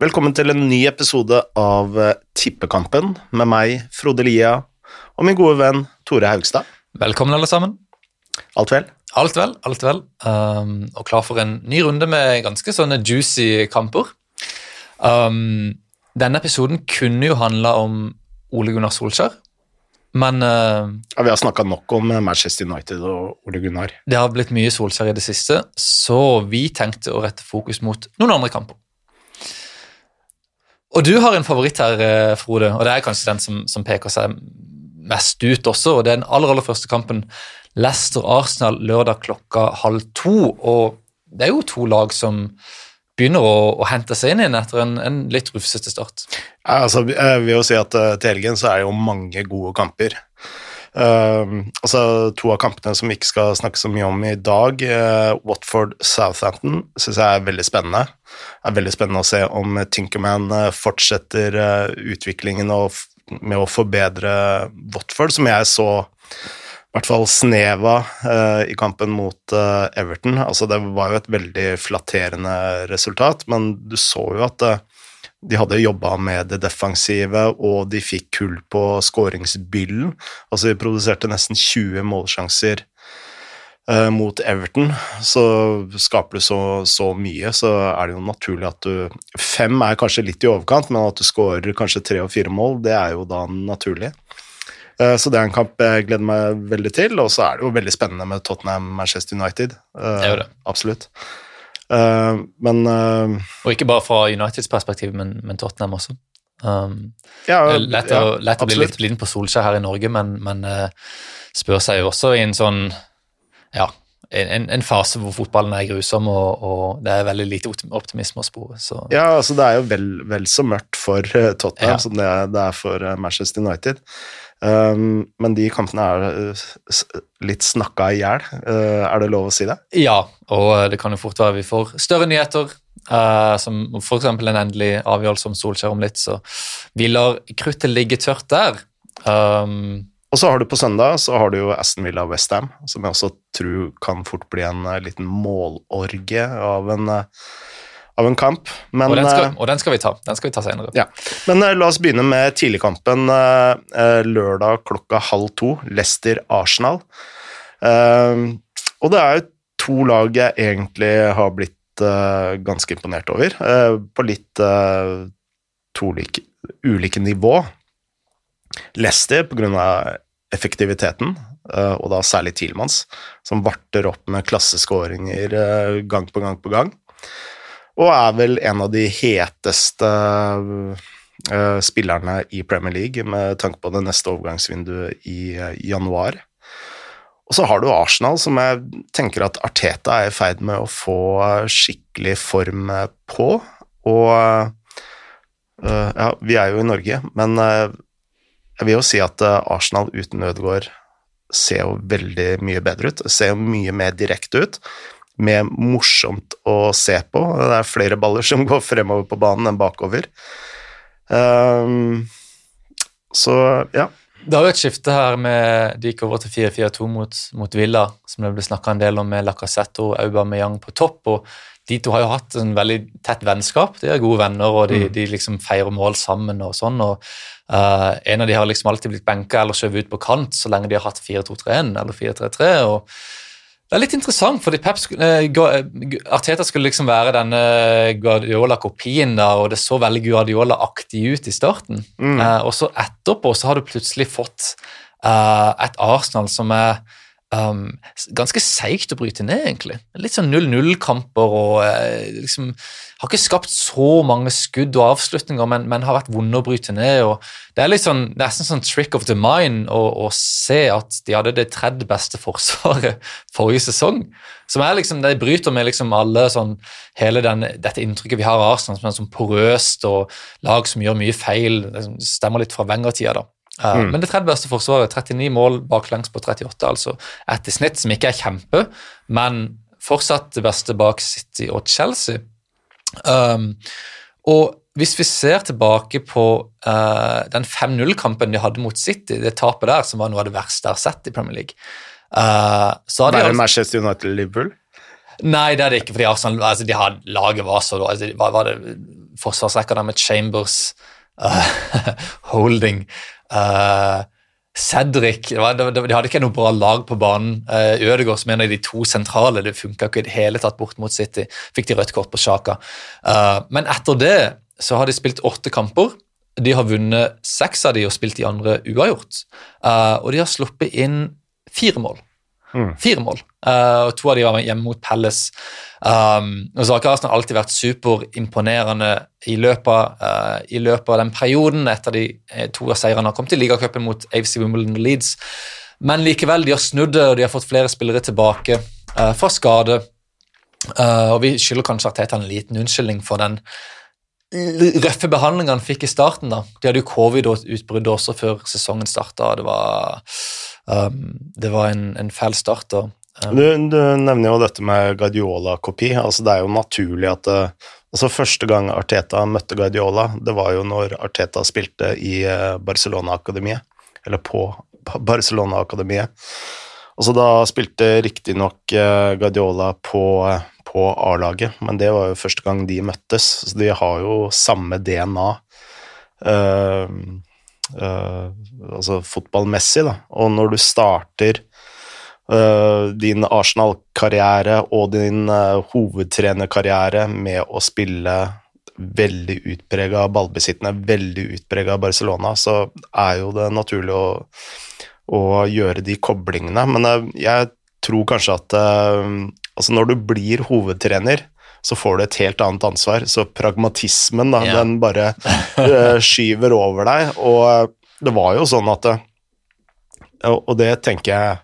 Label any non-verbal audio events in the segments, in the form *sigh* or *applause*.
Velkommen til en ny episode av eh, Tippekampen med meg, Frode Lia, og min gode venn Tore Haugstad. Velkommen, alle sammen. Alt vel? Alt vel, alt vel. Um, og klar for en ny runde med ganske sånne juicy kamper. Um, denne episoden kunne jo handla om Ole Gunnar Solskjær, men uh, Ja, vi har snakka nok om eh, Manchester United og Ole Gunnar. det har blitt mye Solskjær i det siste, så vi tenkte å rette fokus mot noen andre kamper. Og du har en favoritt her, eh, Frode, og det er kanskje den som, som peker seg mest ut også. og Det er den aller, aller første kampen. Leicester-Arsenal lørdag klokka halv to. Og det er jo to lag som begynner å, å hente seg inn igjen etter en, en litt rufsete start. Ja, altså, jeg vil jo si at eh, til helgen så er det jo mange gode kamper. Uh, altså, to av kampene som vi ikke skal snakke så mye om i dag, uh, Watford-Southampton, syns jeg er veldig spennende. Det er veldig spennende å se om Tinkerman uh, fortsetter uh, utviklingen med å forbedre Watford, som jeg så i hvert fall sneva uh, i kampen mot uh, Everton. Altså, det var jo et veldig flatterende resultat, men du så jo at uh, de hadde jobba med det defensive, og de fikk kull på skåringsbyllen. Altså, de produserte nesten 20 målsjanser eh, mot Everton. Så skaper du så, så mye, så er det jo naturlig at du Fem er kanskje litt i overkant, men at du skårer kanskje tre og fire mål, det er jo da naturlig. Eh, Så det er en kamp jeg gleder meg veldig til, og så er det jo veldig spennende med Tottenham-Manchester United. Eh, Det er jo det. Absolutt. Eh, Men eh, Og ikke bare fra Uniteds perspektiv, men, men Tottenham også. Um, ja, det er lett å, ja, lett å bli litt blind på Solskjær her i Norge, men, men uh, spør seg jo også i en sånn ja, en, en fase hvor fotballen er grusom, og, og det er veldig lite optimisme å spore. Så Ja, altså det er jo vel, vel så mørkt for eh, Tottenham Ja. som det er, det er for eh, Manchester United. Um, men de kampene er eh, litt snakka i hjel, Uh, er det lov å si det? Ja, og det kan jo fort være vi får større nyheter, Uh, som f.eks. en endelig avgjørelse om Solskjær om litt, så vi lar kruttet ligge tørt der. Um, Og så har du på søndag så har du jo Aston Villa Westham, som jeg også tror kan fort bli en eh, liten målorgie av en, eh, av en kamp. Men, og, den eh, skal, og den skal vi ta. Den skal vi ta senere. Ja, men eh, la oss begynne med tidligkampen eh, eh, lørdag klokka halv to, Leicester-Arsenal. Eh, og det er jo to lag jeg egentlig har blitt eh, ganske imponert over, eh, på litt eh, to like, ulike nivå. Leicester av effektiviteten, eh, og da særlig Tilmans, som varter opp med klasseskåringer eh, gang på gang på gang og er vel en av de heteste eh, spillerne i Premier League med tanke på det neste overgangsvinduet i eh, januar. Og så har du Arsenal, som jeg tenker at Arteta er i ferd med å få skikkelig form eh, på. Og ja, vi er jo i Norge, men jeg vil jo si at Arsenal uten Ødegaard ser jo veldig mye bedre ut. Ser jo mye mer direkte ut mer morsomt å se på. Det er flere baller som *laughs* går fremover på banen enn bakover. Um, så ja. Det har jo et skifte her med De gikk over til 4-4-2 mot, mot Villa, som det ble snakka en del om med Lacassette og Aubameyang på topp. og De to har jo hatt en veldig tett vennskap. De er gode venner, og de, de liksom feirer mål sammen og sånn. og uh, En av de har liksom alltid blitt benka eller skjøvet ut på kant så lenge de har hatt 4-2-3-1 eller 4-3-3. og det er litt interessant, fordi Pep skulle, eh, Gu- Arteta skulle liksom være denne Guardiola-kopien, og det så veldig Guardiola-aktig ut i starten. Eh, og så etterpå så har du plutselig fått uh, et Arsenal som er um, ganske seigt å bryte ned, egentlig. Litt sånn 0-0-kamper og eh, liksom Har ikke skapt så mange skudd og avslutninger, men, men har vært vonde å bryte ned. og Det er litt sånn, nesten sånn trick of the mind å, se at de hadde det tredje beste forsvaret *laughs* forrige sesong. Som er liksom, De bryter med liksom alle sånn hele den, dette inntrykket vi har av Arsenal som er sånn porøst og lag som gjør mye feil. Det stemmer litt fra Wenger-tida, da. Eh, Men det tredje beste forsvaret, 39 mål baklengs på 38, altså ett i snitt, som ikke er kjempe, men fortsatt det beste bak City og Chelsea. Um, og hvis vi ser tilbake på uh, den 5-0-kampen de hadde mot City, det tapet der, som var noe av det verste jeg har sett i Premier League, uh, så hadde det Være altså- Manchester United-Liverpool. Nei, det er det ikke, fordi Arsenal altså, de hadde laget var så altså, Hva var det forsvarsrekka der med Chambers, uh, *laughs* Holding uh, Cedric det var, det, De hadde ikke noe bra lag på banen. Uh, Ødegaard, som en av de to sentrale, det funka ikke i det hele tatt bort mot City. Fikk de rødt kort på Sjaka. Uh, men etter det så har de spilt åtte kamper. De har vunnet seks av de og spilt de andre uavgjort. Uh, og de har sluppet inn fire mål. Mm. Fire mål. Uh, og To av de var hjemme mot Palace. Um, så har Arsenal alltid vært superimponerende i løpet, uh, i løpet av den perioden etter de to av seirene har kommet i ligacupen mot AFC Wimbledon Leeds. Men likevel, de har snudd det, og de har fått flere spillere tilbake uh, fra skade. og vi skylder kanskje Arteta en liten unnskyldning for den røffe behandlinga han fikk i starten. da. De hadde jo covid-utbrudd også før sesongen starta. Det var, um, det var en, en feil start. da. um. du, du, nevner jo dette med Guardiola-kopi. altså Det er jo naturlig at uh, altså Første gang Arteta møtte Guardiola, det var jo når Arteta spilte i uh, Barcelona-akademiet. Eller på Barcelona-akademiet. Og så Da spilte riktignok uh, Guardiola på på A-laget, men det var jo første gang de møttes, så de har jo samme DNA. Uh, altså fotballmessig, da. Og når du starter uh, din Arsenal-karriere og din hovedtrenerkarriere med å spille veldig utprega ballbesittende, veldig utprega Barcelona, så er jo det naturlig å, å gjøre de koblingene. Men jeg tror kanskje at Altså når du blir hovedtrener, så får du et helt annet ansvar. Så pragmatismen, da, ja. den bare uh, *laughs* skyver over deg. Og eh, det var jo sånn at eh, Og det tenker jeg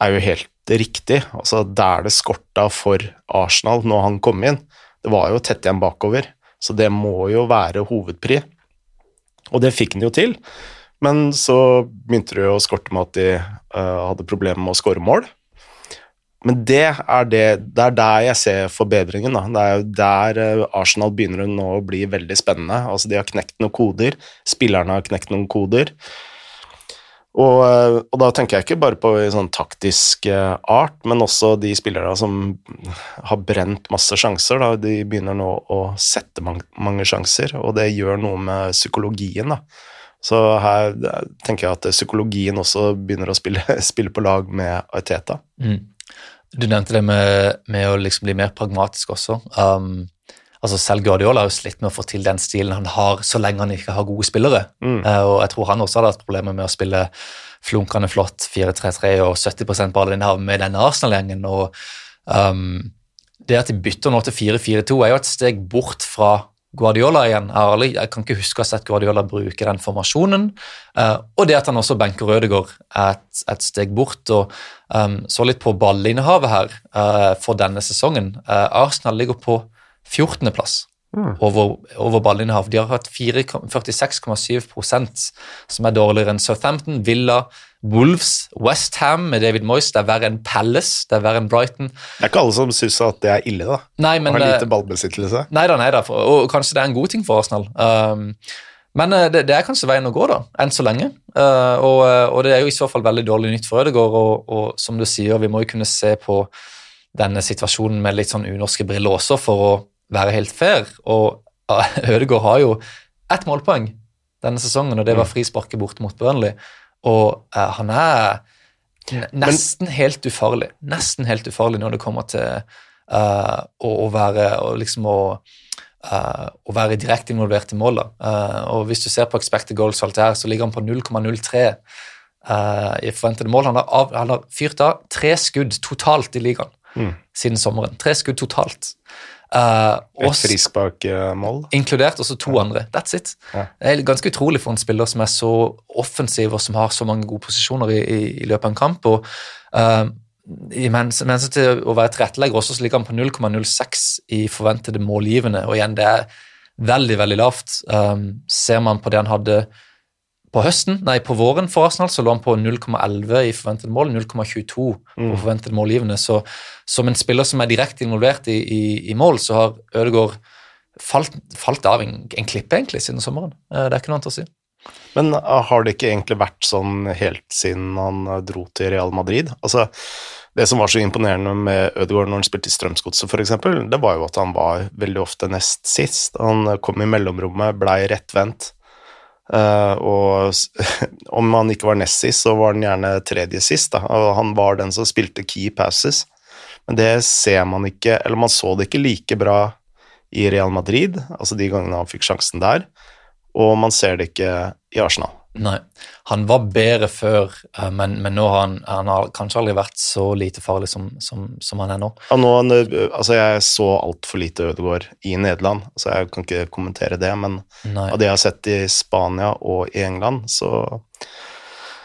er jo helt riktig. Altså der det skorta for Arsenal når han kom inn, det var jo tett igjen bakover. Så det må jo være hovedpri. Og det fikk han jo til. Men så begynte det å skorte med at de uh, hadde problemer med å skåre mål. Men det er, det, det er der jeg ser forbedringen. Da. Det er jo der eh, Arsenal begynner nå å bli veldig spennende. Altså, de har knekt noen koder, spillerne har knekt noen koder. Og, eh, og, da tenker jeg ikke bare på sånn taktisk eh, art, men også de spillerne som har brent masse sjanser. Da. De begynner nå å sette mange, mange sjanser, og det gjør noe med psykologien. da. Så her tenker jeg at psykologien også begynner å spille, *laughs* spille på lag med Arteta. Mm. Du nevnte det med, med å liksom bli mer pragmatisk også. Um, altså Selv Guardiola har jo slitt med å få til den stilen han har, så lenge han ikke har gode spillere. Mm. Uh, og Jeg tror han også hadde hatt problemer med å spille flunkende flott 4-3-3 og 70 ballinnehav med denne Arsenal-gjengen. og um, Det at de bytter nå til 4-4-2, er jo et steg bort fra Guardiola igjen. Jeg, jeg kan ikke huske å ha sett Guardiola bruke den formasjonen. Uh, og det at han også benker Rødegård et, et steg bort. og um, Så litt på ballinnehavet her uh, for denne sesongen. Uh, Arsenal ligger på 14.-plass mm. over, over ballinnehav. De har hatt 46,7% som er dårligere enn Southampton, Villa, Wolves, Westham med David Moyes, det er verre enn Palace, det er verre enn Brighton. Det er ikke alle som syns at det er ille, da. Nei, men, Har lite ballbesittelse. Nei da, nei da, og kanskje det er en god ting for Arsenal. Um, men uh, det, det, er kanskje veien å gå, da, enn så lenge. Uh, og, uh, og, det er jo i så fall veldig dårlig nytt for Ødegaard, og, og, som du sier, vi må jo kunne se på denne situasjonen med litt sånn unorske briller også, for å være helt fair. Og *laughs* Ødegaard har jo ett målpoeng denne sesongen, og det var mm. frisparket bort mot Burnley. Og uh, han er nesten Men, helt ufarlig. Nesten helt ufarlig når det kommer til uh, å, å, være og liksom å, uh, å være direkte involvert i målet. og hvis du ser på expected goals alt det her, så ligger han på 0,03 i forventede mål. Han har, av, han har, fyrt av tre skudd totalt i ligaen mm. siden sommeren. Tre skudd totalt. Uh, Et frisparkmål? Inkludert også to andre. That's it. Ja. Det er ganske utrolig for en spiller som er så offensiv og som har så mange gode posisjoner i, i, i løpet av en kamp. og uh, mens, mens til å være tilrettelegger også så ligger han på 0,06 i forventede målgivende. Og igjen, det er veldig, veldig lavt. Um, ser man på det han hadde på høsten, nei, på våren for Arsenal så lå han på 0,11 i forventet mål, 0,22 på mm. forventet målgivende. Så som en spiller som er direkte involvert i, i, i mål, så har Ødegaard falt, falt av en, en, klippe egentlig siden sommeren. Eh, det er ikke noe annet å si. Men eh, har det ikke egentlig vært sånn helt siden han eh, dro til Real Madrid? Altså, det som var så imponerende med Ødegaard når han spilte i Strømsgodset, f.eks., det var jo at han var veldig ofte nest sist. Han kom i mellomrommet, blei rettvendt. Uh, og *laughs* om han ikke var nest sist, så var han gjerne tredje sist. Da. Og han var den som spilte key passes. Men det ser man ikke, eller man så det ikke like bra i Real Madrid, altså de gangene han fikk sjansen der, og man ser det ikke i Arsenal. Nei, han var bedre før, eh, men, men nå har han, han har kanskje aldri vært så lite farlig som, som, som han er nå. Ja, nå altså jeg så altfor lite Ødegaard i Nederland, så jeg kan ikke kommentere det, men Nei. av det jeg har sett i Spania og i England, så,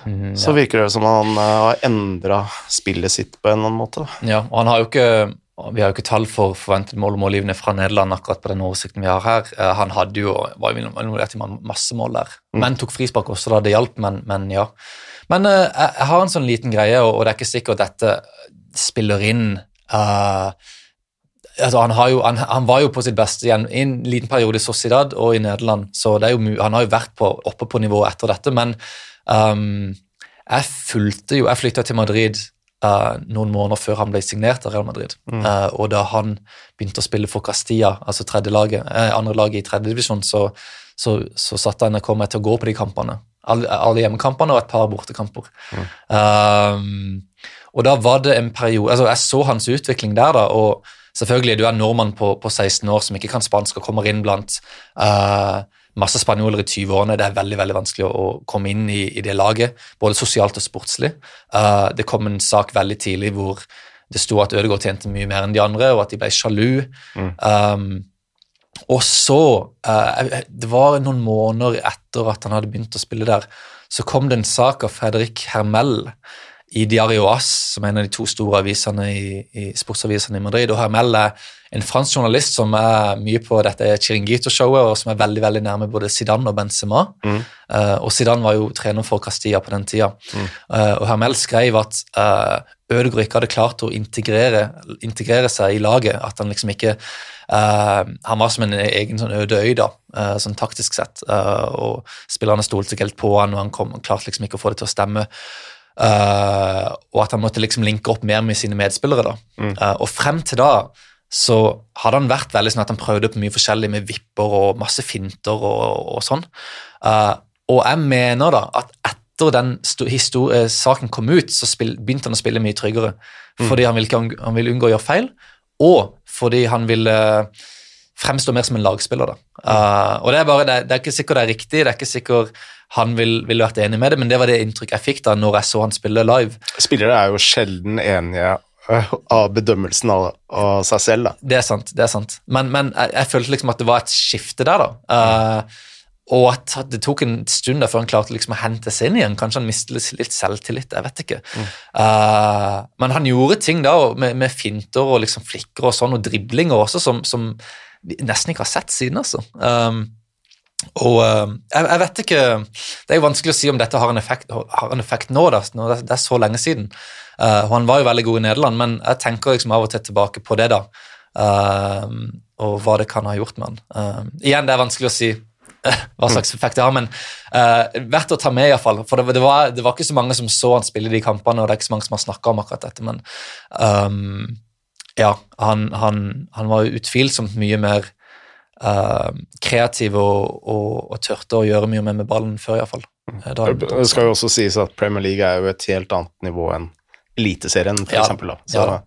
mm, ja. så virker det som han eh, har endra spillet sitt på en eller annen måte. Ja, og han har jo ikke vi har jo ikke tall for forventet mål og målgivende fra Nederland akkurat på den oversikten vi har her. Eh, han hadde jo, var jo involvert i masse mål der, mm. men tok frispark også da det hjalp. Men, men ja. Men uh, jeg har en sånn liten greie, og, det er ikke sikkert dette spiller inn uh, altså han, jo, han, han, var jo på sitt beste igjen i en liten periode i Sociedad og i Nederland, så jo, han har jo vært på, oppe på nivået etter dette. Men um, jeg fulgte jo Jeg flytta til Madrid Uh, noen måneder før han ble signert av Real Madrid. Mm. Uh, og da han begynte å spille for Castilla, altså laget, uh, andre laget i tredjedivisjon, så, så, så satte NRK meg til å gå på de kampene. Alle, alle hjemmekampene og et par bortekamper. Mm. og da var det en periode altså Jeg så hans utvikling der, da. og selvfølgelig, du er nordmann på, på 16 år som ikke kan spansk og kommer inn blant uh, masse spanjoler i 20-årene. Det er veldig veldig vanskelig å, komme inn i, i, det laget, både sosialt og sportslig. Uh, det kom en sak veldig tidlig hvor det sto at Ødegaard tjente mye mer enn de andre, og at de ble sjalu. Mm. Um, og så, uh, det var noen måneder etter at han hadde begynt å spille der, så kom det en sak av Fredrik Hermel i Diario As, som er en av de to store avisene i, i sportsavisene i Madrid. Og Hermel er en fransk journalist som er mye på dette Chiringuito-showet, og som er veldig veldig nærme både Zidane og Benzema. Mm. Uh, og Zidane var jo trener for Castilla på den tida. Mm. Uh, og Hermel skrev at uh, Ødegaard ikke hadde klart å integrere, integrere, seg i laget. At han liksom ikke Han var som en egen sånn øde øy, da, sånn taktisk sett. og spillerne stolte ikke helt på han, og han, kom, han klarte liksom ikke å få det til å stemme. Uh, og at han måtte liksom linke opp mer med sine medspillere. da. Mm. Uh, og frem til da så hadde han vært veldig sånn at han prøvde på mye forskjellig med vipper og masse finter og, og sånn. Uh, og jeg mener da at etter den saken kom ut, så begynte han å spille mye tryggere. Mm. Fordi han ville, han ville, unngå å gjøre feil, og fordi han ville fremstå mer som en lagspiller. da. Uh, og det er bare, det, det, er ikke sikkert det er riktig, det er ikke sikkert han ville vil vært enig med det, men det var det inntrykket jeg fikk da når jeg så han spille live. Spillere er jo sjelden enige øh, av bedømmelsen av, av, seg selv, da. Det er sant, det er sant. Men, men jeg, jeg, følte liksom at det var et skifte der, da. Uh, og at det tok en stund der før han klarte liksom å hente seg inn igjen. Kanskje han mistet litt selvtillit. jeg vet ikke. Mm. Uh, men han gjorde ting da med, med finter og liksom flikker og sånn, og driblinger også, som, som nesten ikke har sett siden. altså. Um, og uh, jeg, jeg, vet ikke Det er jo vanskelig å si om dette har en effekt, har en effekt nå, da, det, det, er så lenge siden. Uh, han var jo veldig god i Nederland, men jeg tenker liksom av og til tilbake på det, da. Uh, og hva det kan ha gjort med han. igjen, det er vanskelig å si hva slags effekt det har, men verdt å ta med, iallfall. For det, det, var, det, var, ikke så mange som så han spille de kampene, og det er ikke så mange som har snakka om akkurat dette, men um, ja, han, han, han var utvilsomt mye mer uh, kreativ og, og, og, tørte å gjøre mye mer med ballen før, iallfall. Mm. Eh, det skal jo også sies at Premier League er jo et helt annet nivå enn Eliteserien, for ja. eksempel. Da. Så ja.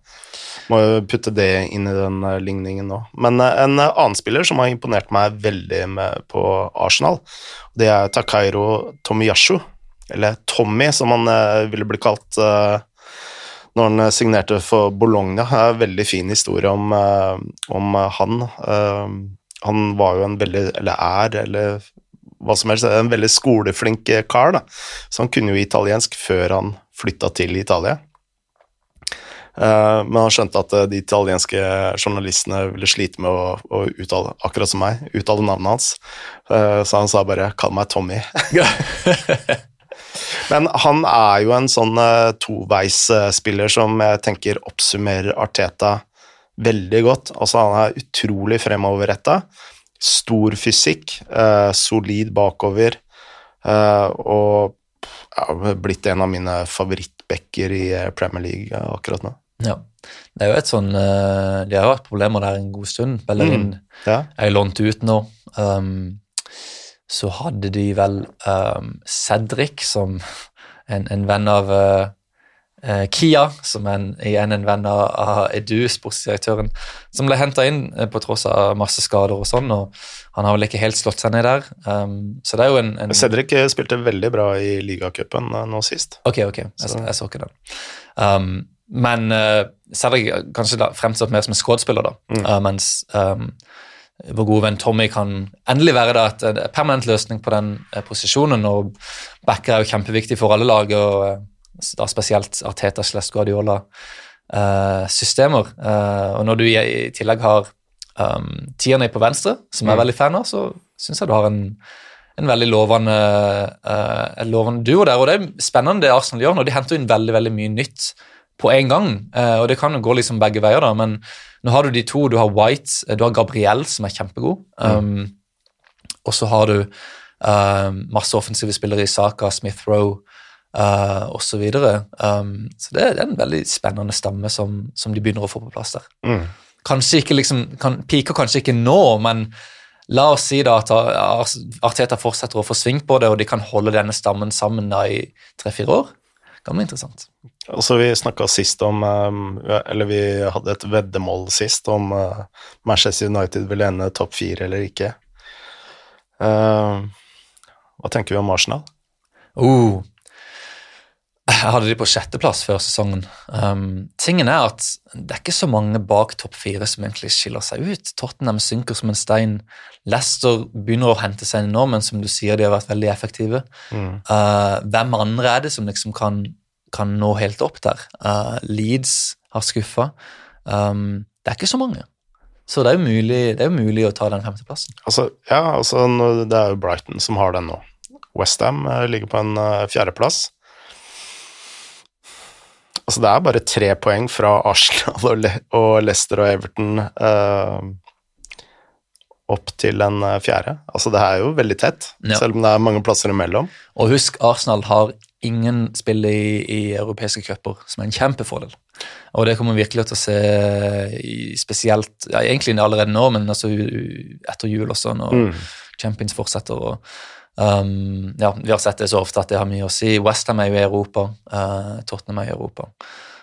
må jo putte det inn i den uh, ligningen nå. Men uh, en uh, annen spiller som har imponert meg veldig med, på Arsenal, det er Takairo Tomiyashu, eller Tommy, som han ville bli kalt når han signerte for Bologna. Det er en veldig fin historie om, om han han var jo en veldig, eller er, eller hva som helst, en veldig skoleflink kar, da. Så han kunne jo italiensk før han flytta til Italia. Men han skjønte at de italienske journalistene ville slite med å, å, uttale, akkurat som meg, uttale navnet hans. Så han sa bare 'kall meg Tommy'. *laughs* men han er jo en sånn toveisspiller som jeg tenker oppsummerer Arteta veldig godt. Altså, han er utrolig fremoverretta. Stor fysikk, eh, solid bakover, eh, og er blitt en av mine favorittbacker i Premier League akkurat nå. Ja. Det er jo et sånn De har hatt problemer der en god stund. Bellerin Ja. er lånt ut nå. Um, så hadde de vel um, Cedric som *laughs* en, en venn av uh, Kia, som en, igjen en venn av, av Edu, sportsdirektøren, som ble henta inn eh, på tross av masse skader og sånn, og han har vel ikke helt slått seg ned der. Um, så det er jo en, en Cedric spilte veldig bra i ligacupen nå sist. Ok, ok, jeg, Så- jeg så ikke den. Um, men uh, Cedric kanskje da fremstått mer som en skuespiller, da, Mm. mens um, vår gode venn Tommy kan endelig være da et, et permanent løsning på den eh, posisjonen, og backer er jo kjempeviktig for alle lag, og eh, da spesielt Arteta slash Guardiola-systemer. og når du i, i tillegg har um, Tierney på venstre, som jeg er Mm. veldig fan av, så syns jeg du har en en veldig lovende, uh, lovende duo der. Og det er spennende det Arsenal gjør når de henter inn veldig veldig mye nytt på en gang. Eh, og det kan jo gå liksom begge veier, da, men nå har du de to. Du har White, eh, du har Gabriel, som er kjempegod. Um, og så har du eh, masse offensive spillere i Saka, Smith Rowe uh, osv. Um, så det, det er en veldig spennende stamme som, som de begynner å få på plass der Mm. kanskje ikke liksom, kan, Piker kanskje ikke nå, men la oss si da at Arteta fortsetter å få sving på det, og de kan holde denne stammen sammen da i tre-fire år. Kan bli interessant. Og så Vi snakka sist om eh, Eller vi hadde et veddemål sist om eh, Manchester United ville ende topp fire eller ikke. Eh, hva tenker vi om Arsenal? Uh. Jeg hadde de på sjetteplass før sesongen. Um, tingen er at det er ikke så mange bak topp fire som egentlig skiller seg ut. Tottenham synker som en stein. Leicester begynner å hente seg inn nå, men som du sier, de har vært veldig effektive. Mm. Uh, hvem andre er det som liksom kan, kan nå helt opp der? Uh, Leeds har skuffa. Um, det er ikke så mange. Så det er jo mulig, det er mulig å ta den femteplassen. Altså, ja, altså Det er jo Brighton som har den nå. Westham ligger på en uh, fjerdeplass. Altså, det er bare tre poeng fra Arsenal og, Le og Leicester og Everton uh, opp til en eh, fjerde. Altså, det er jo veldig tett, Ja. selv om det er mange plasser imellom. Og husk, Arsenal har ingen spiller i, i europeiske cuper, som er en kjempefordel. Og det kommer vi virkelig til å se i spesielt ja, Egentlig allerede nå, men altså etter jul også, når Mm. Champions fortsetter. Og, um, ja, vi har sett det så ofte at det har mye å si. Westham er jo i Europa, uh, Tottenham er i Europa.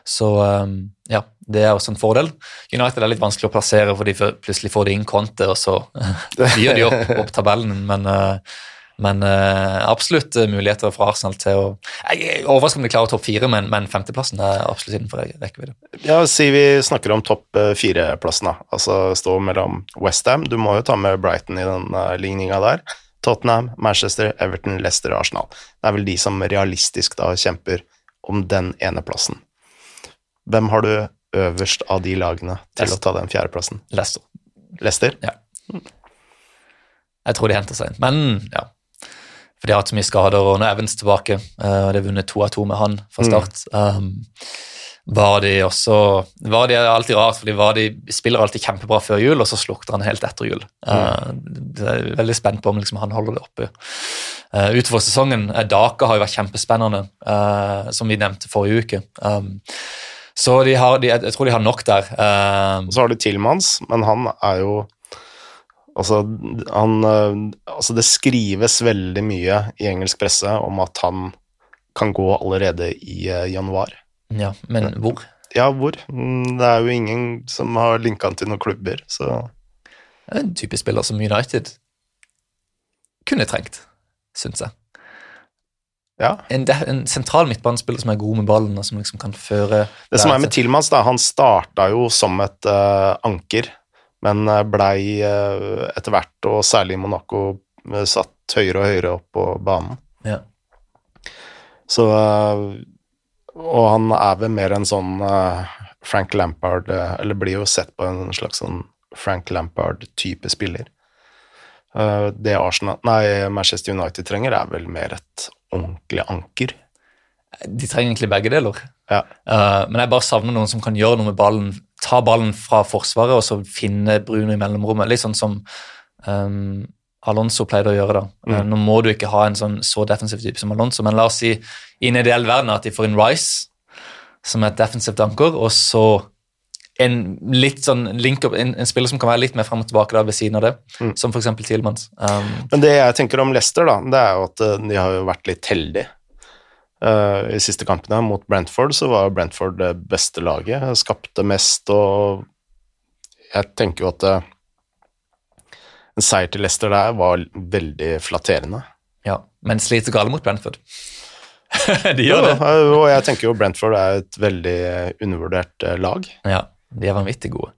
Så um, ja, det er også en fordel. United er litt vanskelig å plassere, for de plutselig får de inn kontet, og så *laughs* gir de opp, opp tabellen. Men, uh, men uh, absolutt uh, muligheter for Arsenal til å Jeg er overrasket om de klarer topp fire, men, men femteplassen er absolutt innenfor rekkevidde. Ja, si vi snakker om topp eh, fire-plassen, da. Altså stå mellom Westham. Du må jo ta med Brighton i den uh, ligninga der. Tottenham, Manchester, Everton, Leicester og Arsenal. Det er vel de som realistisk da kjemper om den ene plassen. Hvem har du øverst av de lagene til Leicester. å ta den fjerdeplassen? Leicester. Leicester? Ja. Jeg tror de henter seg inn. Men ja. For de har hatt så mye skader, og nå er Evans tilbake. eh, og de har vunnet to av to med han fra start. Um, var de også var de alltid rart, fordi var de spiller alltid kjempebra før jul, og så slukter han helt etter jul. Uh, det er veldig spent på om liksom, han holder det oppe. Uh, utover sesongen, Daka har jo vært kjempespennende, uh, som vi nevnte forrige uke. Um, så de har, de, jeg tror de har nok der. Uh, Og så har du Tilmans, men han er jo Altså, han eh, Altså, det skrives veldig mye i engelsk presse om at han kan gå allerede i eh, januar. ja, men hvor? Ja, hvor? Mm, Det er jo ingen som har linka han til noen klubber, så Det er en type spiller som United kunne trengt, syns jeg. ja. En, en sentral midtbanespiller som er god med ballen, og som liksom kan føre Det som er med Tillmans, da, han starta jo som et uh, anker, men eh, blei eh, etter hvert, og særlig i Monaco, eh, satt høyere og høyere opp på banen. Ja. Så Og han er vel mer en sånn Frank Lampard Eller blir jo sett på en slags sånn Frank Lampard-type spiller. Det Arsenal Nei, Manchester United trenger, er vel mer et ordentlig anker. De trenger egentlig begge deler. Ja. Uh, men jeg bare savner noen som kan gjøre noe med ballen. Ta ballen fra forsvaret og så finne Bruno i mellomrommet. Litt sånn som um, Alonso pleide å gjøre. da. Mm. Nå må du ikke ha en sånn så defensiv type som Alonso, men la oss si i en ideell verden at de får en Rice som er et defensivt anker, og så en litt sånn link up, en, en spiller som kan være litt mer frem og tilbake da, ved siden av det, som f.eks. Tielmanns. Um, Men det jeg tenker om Leicester, da, det er jo at eh, de har jo vært litt heldige. Eh, I siste kampene mot Brentford så var Brentford det beste laget. Skapte mest og Jeg tenker jo at eh, en seier til Leicester der var veldig flatterende. ja, men sliter gale mot Brentford. *laughs* de gjør det. Ja, og jeg tenker jo Brentford er et veldig undervurdert eh, lag. Ja, de er vanvittig gode.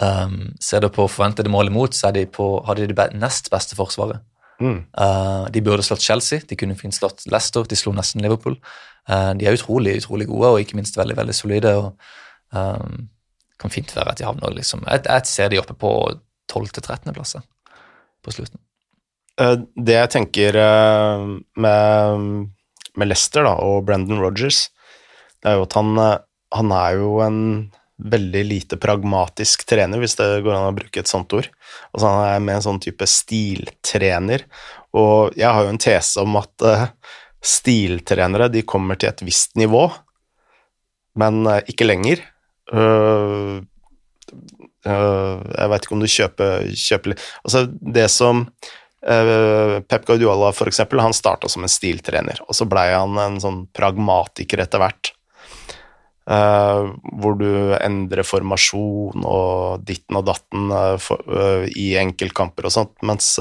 Um, ser du på forventede mål imot, så de på, har de det nest beste forsvaret. Uh, de burde slått Chelsea, de kunne fint slått Leicester, de slo nesten Liverpool. Uh, de er utrolig utrolig gode og ikke minst veldig veldig solide. og um, kan fint være at de havner liksom Jeg, jeg ser de oppe på 12.-13.-plasser på slutten. Eh, Det jeg tenker eh, med, med Leicester da, og Brendan Rodgers, det er jo at han, eh, han er jo en veldig lite pragmatisk trener, hvis det går an å bruke et sånt ord. Altså Han er med en sånn type stiltrener, og jeg har jo en tese om at eh, stiltrenere de kommer til et visst nivå, men eh, ikke lenger. Øh, øh, jeg veit ikke om du kjøper, kjøper Altså, det som Uh, Pep Guardiola for eksempel, han starta som en stiltrener, og så blei han en sånn pragmatiker etter hvert. Uh, hvor du endrer formasjon og ditten og datten uh, for, i enkeltkamper og sånt, mens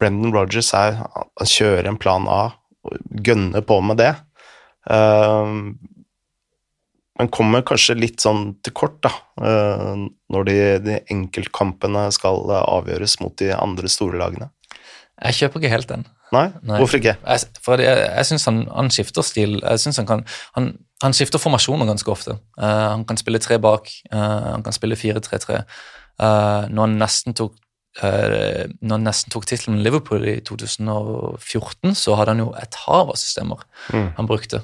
Brendan Rodgers er, han kjører en plan A gønner på med det. men kommer kanskje litt sånn til kort, da, når de, de enkeltkampene skal avgjøres mot de andre store lagene. Jeg kjøper ikke helt den. Nei? Nei. Hvorfor ikke? Jeg, for jeg, jeg syns han, han skifter stil. Jeg synes han, kan, han, han skifter formasjoner ganske ofte. Uh, han kan spille tre bak, uh, han kan spille 4-3-3. Uh, når han nesten tok uh, når han nesten tok tittelen med Liverpool i 2014, så hadde han jo et hav av systemer Mm. han brukte.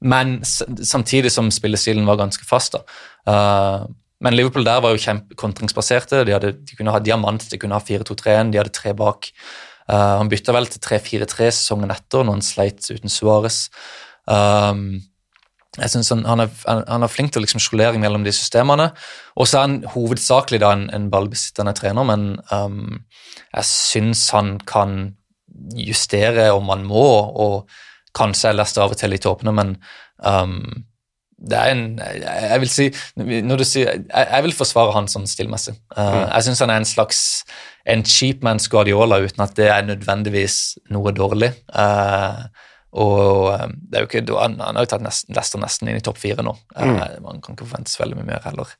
Men samtidig som spillestilen var ganske fast. da. Uh, men Liverpool der var jo kjempekontringsbaserte. De, hadde, de kunne ha diamant, de kunne ha 4-2-3-1, de hadde tre bak. Uh, han bytta vel til 3-4-3 sesongen etter, når han sleit uten Suárez. Um, jeg synes han, han, er, han er flink til liksom skolering mellom de systemene. Og så er han hovedsakelig da en, en ballbesittende trener, men um, jeg syns han kan justere om han må, og kanskje er Leicester av og til litt åpne, men um, det er en jeg, vil si når du sier, jeg, jeg vil forsvare han sånn stilmessig. Uh, Jeg syns han er en slags en cheap man's Guardiola uten at det er nødvendigvis noe dårlig. Uh, og um, det er jo ikke, han, han har jo tatt nesten, Leicester nesten inn i topp fire nå. Uh, man kan ikke forvente så veldig mye mer heller.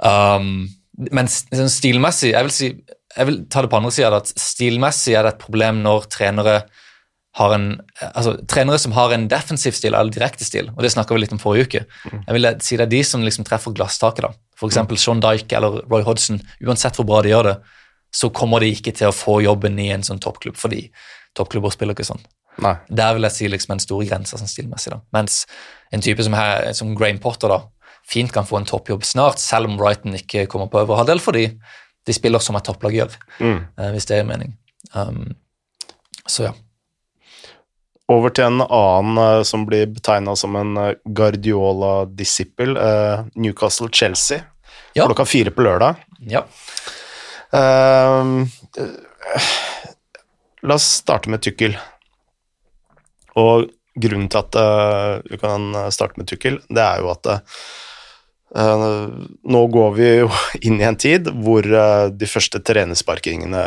Um, men sånn stilmessig Jeg vil si, jeg vil ta det på andre sida, at stilmessig er det et problem når trenere har en, altså Trenere som har en defensiv stil eller direkte stil, og det snakka vi litt om forrige uke. Jeg vil si Det er de som liksom treffer glasstaket. da. Eksempel Sean Dyke eller Roy Hodgson. Uansett hvor bra de gjør det, så kommer de ikke til å få jobben i en sånn toppklubb, fordi toppklubber spiller ikke sånn. Nei. Der vil jeg si liksom en stor grense sånn stilmessig. da. Mens en type som, her, som Graham Potter da, fint kan få en toppjobb snart, selv om Wrighton ikke kommer på øvre halvdel, fordi de spiller som et topplag gjør, Mm. eh, hvis det er mening. Um, så ja. Over til en annen eh, som blir betegna som en eh, Guardiola-disippel, eh, Newcastle-Chelsea, Ja. klokka fire på lørdag. ja. Eh, la oss starte med Tykkel. Og grunnen til at uh, vi kan starte med Tykkel, det er jo at uh, nå går vi jo *laughs* inn i en tid hvor de første trenersparkingene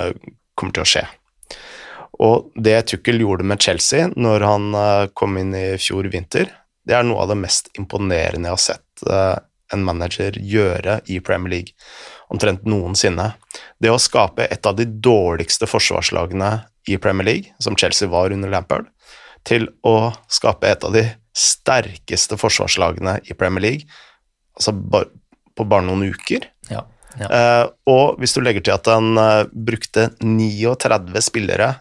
kommer til å skje. Og det Tuchel gjorde med Chelsea når han eh, kom inn i fjor vinter, det er noe av det mest imponerende jeg har sett eh, en manager gjøre i Premier League omtrent noensinne. Det å skape et av de dårligste forsvarslagene i Premier League, som Chelsea var under Lampard, til å skape et av de sterkeste forsvarslagene i Premier League, altså på bare noen uker. ja. ja. Eh, og hvis du legger til at han brukte 39 spillere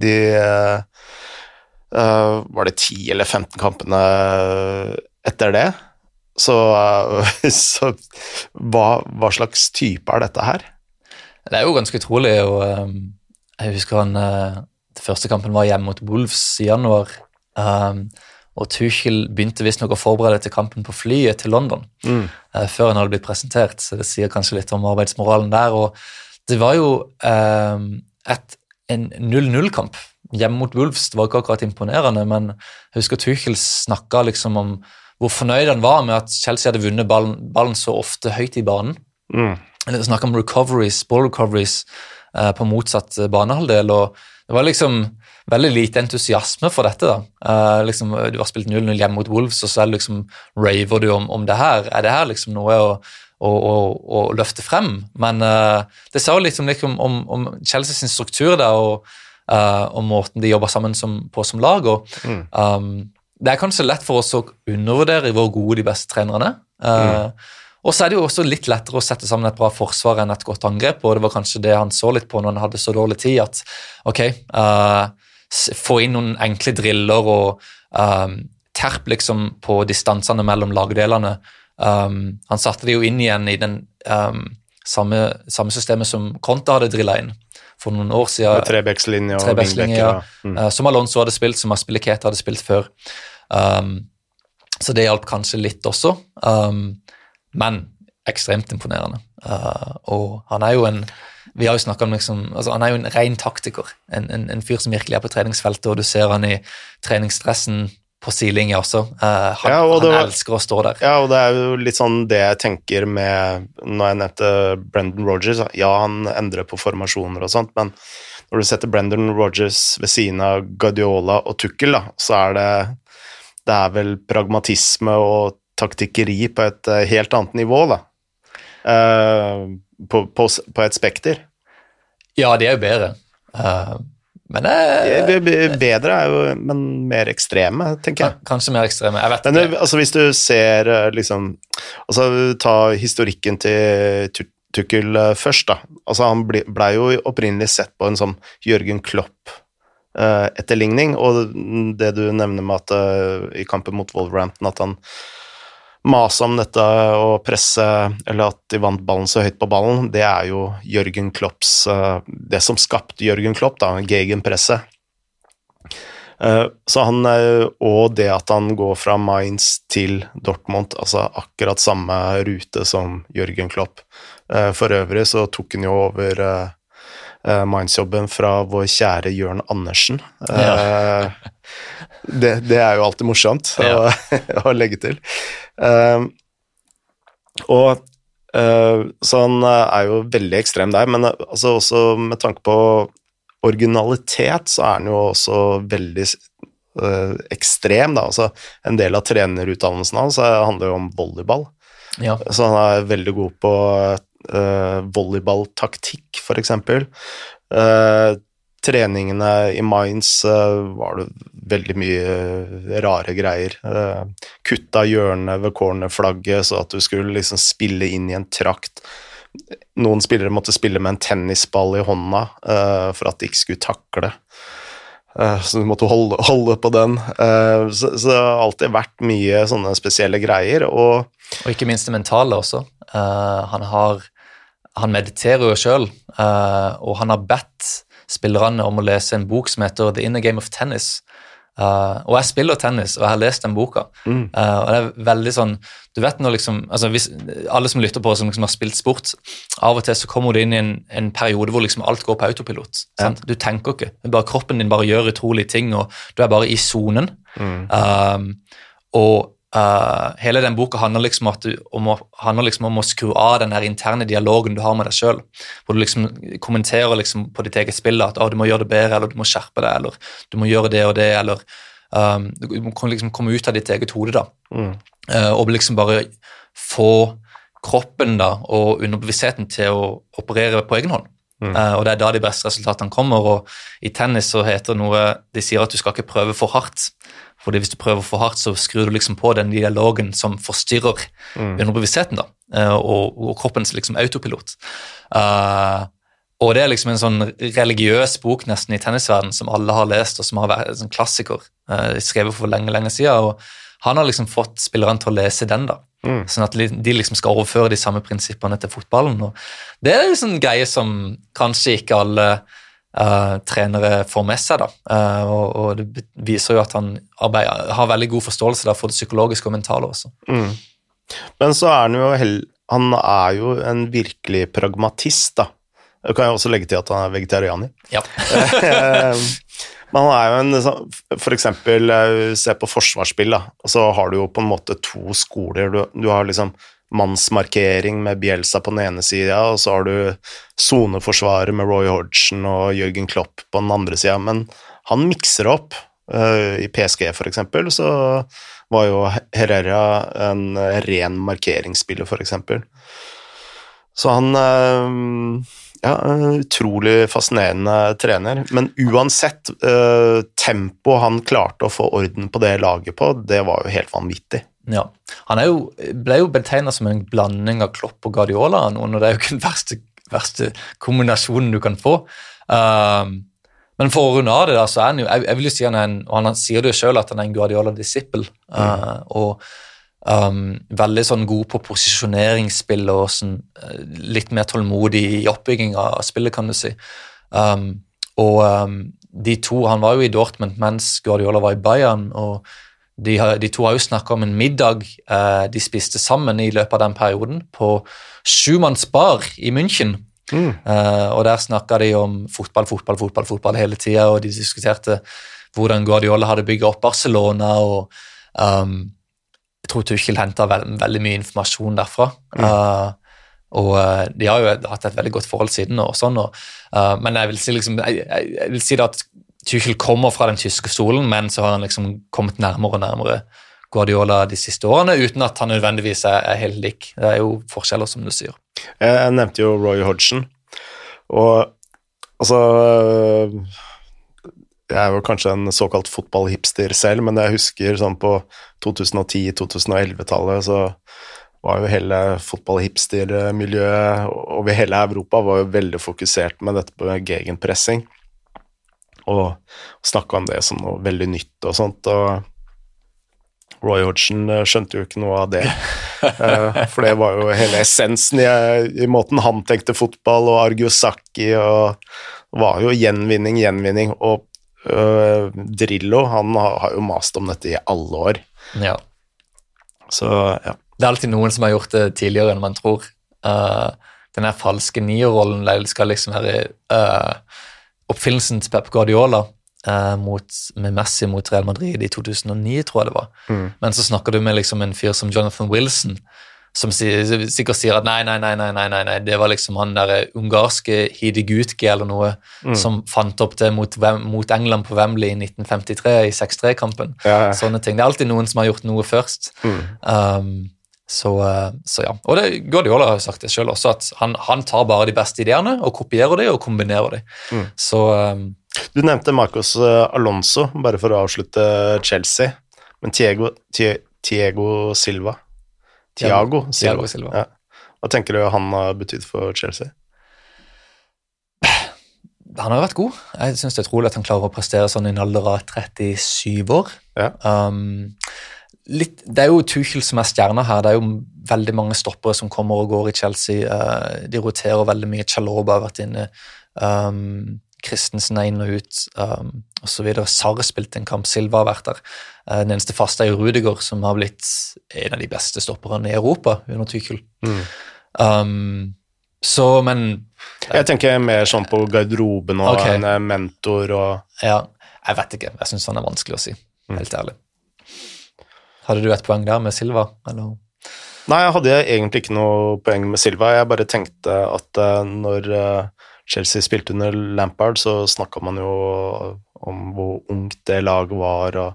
de, eh, eh, Var det 10 eller 15 kampene etter det? Så, eh, *laughs* så hva, hva slags type er dette her? Det er jo ganske utrolig. og um, Jeg husker han Den første kampen var hjemme mot Wolves i januar. Um, og Tuchel begynte visstnok å forberede til kampen på flyet til London Mm. uh, før han hadde blitt presentert, så det sier kanskje litt om arbeidsmoralen der. Og det var jo um, et, en 0-0-kamp hjemme mot Wolves. Det var ikke akkurat imponerende, men jeg husker Tuchel snakka liksom om hvor fornøyd han var med at Chelsea hadde vunnet ballen, ballen så ofte høyt i banen. Mm. Snakka om recoveries, ball recoveries eh, på motsatt banehalvdel. og Det var liksom veldig lite entusiasme for dette. da. Eh, liksom, du har spilt 0-0 hjemme mot Wolves, og så er det liksom, raver du om, om det her. Er det her liksom noe å, å, å, å løfte frem? Men uh, det sa jo litt om, liksom, om, om Chelsea sin struktur der, og, uh, og måten de jobber sammen som, på som lag. og Mm. um, Det er kanskje lett for oss å undervurdere hvor gode de beste trenerne er. Mm. og så er det jo også litt lettere å sette sammen et bra forsvar enn et godt angrep, og det var kanskje det han så litt på når han hadde så dårlig tid, at ok, uh, få inn noen enkle driller og um, terp liksom på distansene mellom lagdelene. Um, han satte det jo inn igjen i den um, samme, samme systemet som Conte hadde drilla inn for noen år siden. Med Trebekslinje og vingbekker. ja. Mm. Uh, som Alonso hadde spilt, som Aspiliket hadde spilt før. Um, så det hjalp kanskje litt også. Um, men ekstremt imponerende. Uh, og han er jo en vi har jo om liksom, altså Han er jo en ren taktiker. En, en, en fyr som virkelig er på treningsfeltet, og du ser han i treningsdressen på sidelinja også. Uh, han, Ja, og han var- elsker å stå der. Ja, og det er jo litt sånn det jeg tenker med Når jeg nevnte Brendan Rogers Ja, han endrer på formasjoner og sånt, men når du setter Brendan Rogers ved siden av Guardiola og Tukkel, da, så er det Det er vel pragmatisme og taktikkeri på et eh, helt annet nivå, da. Uh, på, på, på et spekter. Ja, de er jo bedre. Uh, men det Eh, b- Bedre er jo, men mer ekstreme, tenker jeg. Kanskje mer ekstreme. Jeg vet ikke. altså, hvis du ser eh, liksom Altså, ta historikken til Tukkel eh, først, da. Altså, han ble, ble jo opprinnelig sett på en sånn Jørgen Klopp-etterligning, og det du nevner med at i kampen mot Wolverhampton at han masa om dette og presse, eller at de vant ballen så høyt på ballen, det er jo Jørgen Klopps eh, Det som skapte Jørgen Klopp, da, gegenpresset. Eh, Så han, eh, og det at han går fra Mainz til Dortmund, altså akkurat samme rute som Jørgen Klopp. For øvrig så tok han jo over Mainz-jobben fra vår kjære Jørn Andersen. Eh, Det, det er jo alltid morsomt å, *laughs* å legge til. Eh, Og uh, så han eh, er jo veldig ekstrem der, men eh, altså også med tanke på originalitet, så er han jo også veldig uh, ekstrem, da. Altså, en del av trenerutdannelsen hans handler jo om volleyball. Ja. Så han er veldig god på uh, volleyballtaktikk, for eksempel. Eh, treningene i Mainz eh, var det veldig mye eh, rare greier. Uh, kutta hjørnet ved cornerflagget så at du skulle liksom spille inn i en trakt. Noen spillere måtte spille med en tennisball i hånda eh, for at de ikke skulle takle. Eh, så du måtte holde, holde på den. Eh, så, så det har alltid vært mye sånne spesielle greier. Og Og ikke minst det mentale også. Eh, han har Han mediterer jo sjøl, og han har bedt spillerne om å lese en bok som heter The Inner Game of Tennis. Uh, og jeg spiller tennis, og jeg har lest den boka. Mm. Uh, og det er veldig sånn Du vet når liksom altså hvis, Alle som lytter på, som liksom har spilt sport, av og til så kommer du inn i en, en periode hvor liksom alt går på autopilot. sant? Du tenker ikke. Bare Kroppen din bare gjør utrolige ting, og du er bare i sonen. Mm. Uh, og uh, hele den boka handler liksom, at du, om, å, handler liksom om å skru av den her interne dialogen du har med deg sjøl. Hvor du liksom kommenterer liksom på ditt eget spill at oh, du må gjøre det bedre, eller du må skjerpe deg, eller du må gjøre det og det, eller um, Du må liksom komme ut av ditt eget hode, da. Mm. Uh, og liksom bare få kroppen da, og underbevisstheten til å operere på egen hånd. Mm. Uh, og det er da de beste resultatene kommer. og I tennis så heter det noe De sier at du skal ikke prøve for hardt. fordi hvis du prøver for hardt, så skrur du liksom på den dialogen som forstyrrer Mm. underbevisstheten, da, uh, og, og kroppens liksom autopilot. Uh, og det er liksom en sånn religiøs bok nesten i tennisverden som alle har lest, og som har vært en sånn klassiker skrevet for lenge, lenge siden. og han har liksom fått spillerne til å lese den, da. Mm. Sånn at de liksom skal overføre de samme prinsippene til fotballen. og Det er liksom en greie som kanskje ikke alle uh, trenere får med seg. da, uh, og, og, det viser jo at han arbeider, har veldig god forståelse da, for det psykologiske og mentale også. Mm. Men så er han jo han er jo en virkelig pragmatist, da. Jeg kan jo også legge til at han er vegetarianer. Ja. *laughs* Men han er jo en sånn, For eksempel, se på forsvarsspill, da. Så har du jo på en måte to skoler. Du, du har liksom mannsmarkering med Bielsa på den ene sida, og så har du soneforsvaret med Roy Hodgson og Jørgen Klopp på den andre sida. Men han mikser opp. Uh, I PSG, for eksempel, så var jo Herrera en ren markeringsspiller, for eksempel. Så han ja, utrolig fascinerende trener. Men uansett, eh, tempoet han klarte å få orden på det laget på, det var jo helt vanvittig. Ja. Han jo, ble jo betegna som en blanding av Klopp og Guardiola, og det er jo ikke den verste, verste kombinasjonen du kan få. Um, men for å runde av det, da, så er han jo jeg, jeg vil jo si han er en, og han sier det jo selv at han er en Guardiola-disippel. Uh, mm. og um, veldig sånn god på posisjoneringsspill og sånn, uh, litt mer tålmodig i oppbygging av spillet, kan du si. Um, og um, de to, Han var jo i Dortmund mens Guardiola var i Bayern. og de, de, to har jo snakka om en middag eh, de spiste sammen i løpet av den perioden, på Schumanns bar i München. Mm. Eh, og Der snakka de om fotball, fotball, fotball fotball hele tida, og de diskuterte hvordan Guardiola hadde bygga opp Barcelona. og um, Jeg tror Tuchel henter veld, veldig mye informasjon derfra. Mm. Uh, og uh, de har jo hatt et veldig godt forhold siden. og sånn, og, uh, Men jeg vil si liksom, jeg, jeg vil si at Tuchel kommer fra den tyske stolen, men så har han liksom kommet nærmere og nærmere Guardiola de siste årene, uten at han nødvendigvis er, er helt lik. Det er jo forskjeller, som du sier. Jeg nevnte jo Roy Hodgson, og altså Jeg er jo kanskje en såkalt fotballhipster selv, men jeg husker sånn på 2010-2011-tallet så var jo hele fotballhipstermiljøet over hele Europa var jo veldig fokusert med dette på gegenpressing og snakka om det som noe veldig nytt og sånt. og Roy Hodgson eh, skjønte jo ikke noe av det. *laughs* Eh, for det var jo hele essensen i, i måten han tenkte fotball, og Argiosaki og var jo gjenvinning, gjenvinning. Og uh, Drillo, han har, har, jo mast om dette i alle år. Ja. Så, ja. Det er alltid noen som har gjort det tidligere enn man tror. Uh, den falske nierrollen skal liksom være uh, oppfinnelsen til Pep Guardiola uh, mot, med Messi mot Real Madrid i 2009, tror jeg det var. Mm. Men så snakker du med liksom en fyr som Jonathan Wilson, som sikkert sier at nei, nei, nei, nei, nei, nei, det var liksom han der ungarske Hidigutke eller noe mm. som fant opp det mot, mot, England på Wembley i 1953, i 6-3-kampen. Ja, ja. Sånne ting. Det er alltid noen som har gjort noe først. Mm. Um, så, eh, så, ja. Og det, Guardiola har sagt det sjøl også, at han, han, tar bare de beste ideene og kopierer de og kombinerer de. Mm. Så um, Du nevnte Marcos eh, Alonso, bare for å avslutte Chelsea. Men Tiego, Tiego Silva Tiago Silva. Silva. Ja. Hva tenker du han har betydd for Chelsea? Han har vært god. Jeg syns det er utrolig at han klarer å prestere sånn i en alder av 37 år. Ja. Um, litt, det er jo Tuchel som er stjerna her. Det er jo veldig mange stoppere som kommer og går i Chelsea. Uh, de roterer veldig mye. Chaloba har vært inne. Um, Christensen er inn og ut, um, osv. Sarre spilte en kamp, Silva har vært der. Uh, den eneste faste er jo Rudiger, som har blitt en av de beste stopperne i Europa under Tykul. Mm. Um, så, men Jeg tenker mer sånn på garderoben og okay. en eh, mentor og Ja, jeg vet ikke. Jeg syns han er vanskelig å si, mm. helt ærlig. Hadde du et poeng der med Silva, eller? Nei, jeg hadde egentlig ikke noe poeng med Silva. Jeg bare tenkte at uh, når Chelsea spilte under Lampard, så snakka man jo om hvor ungt det laget var, og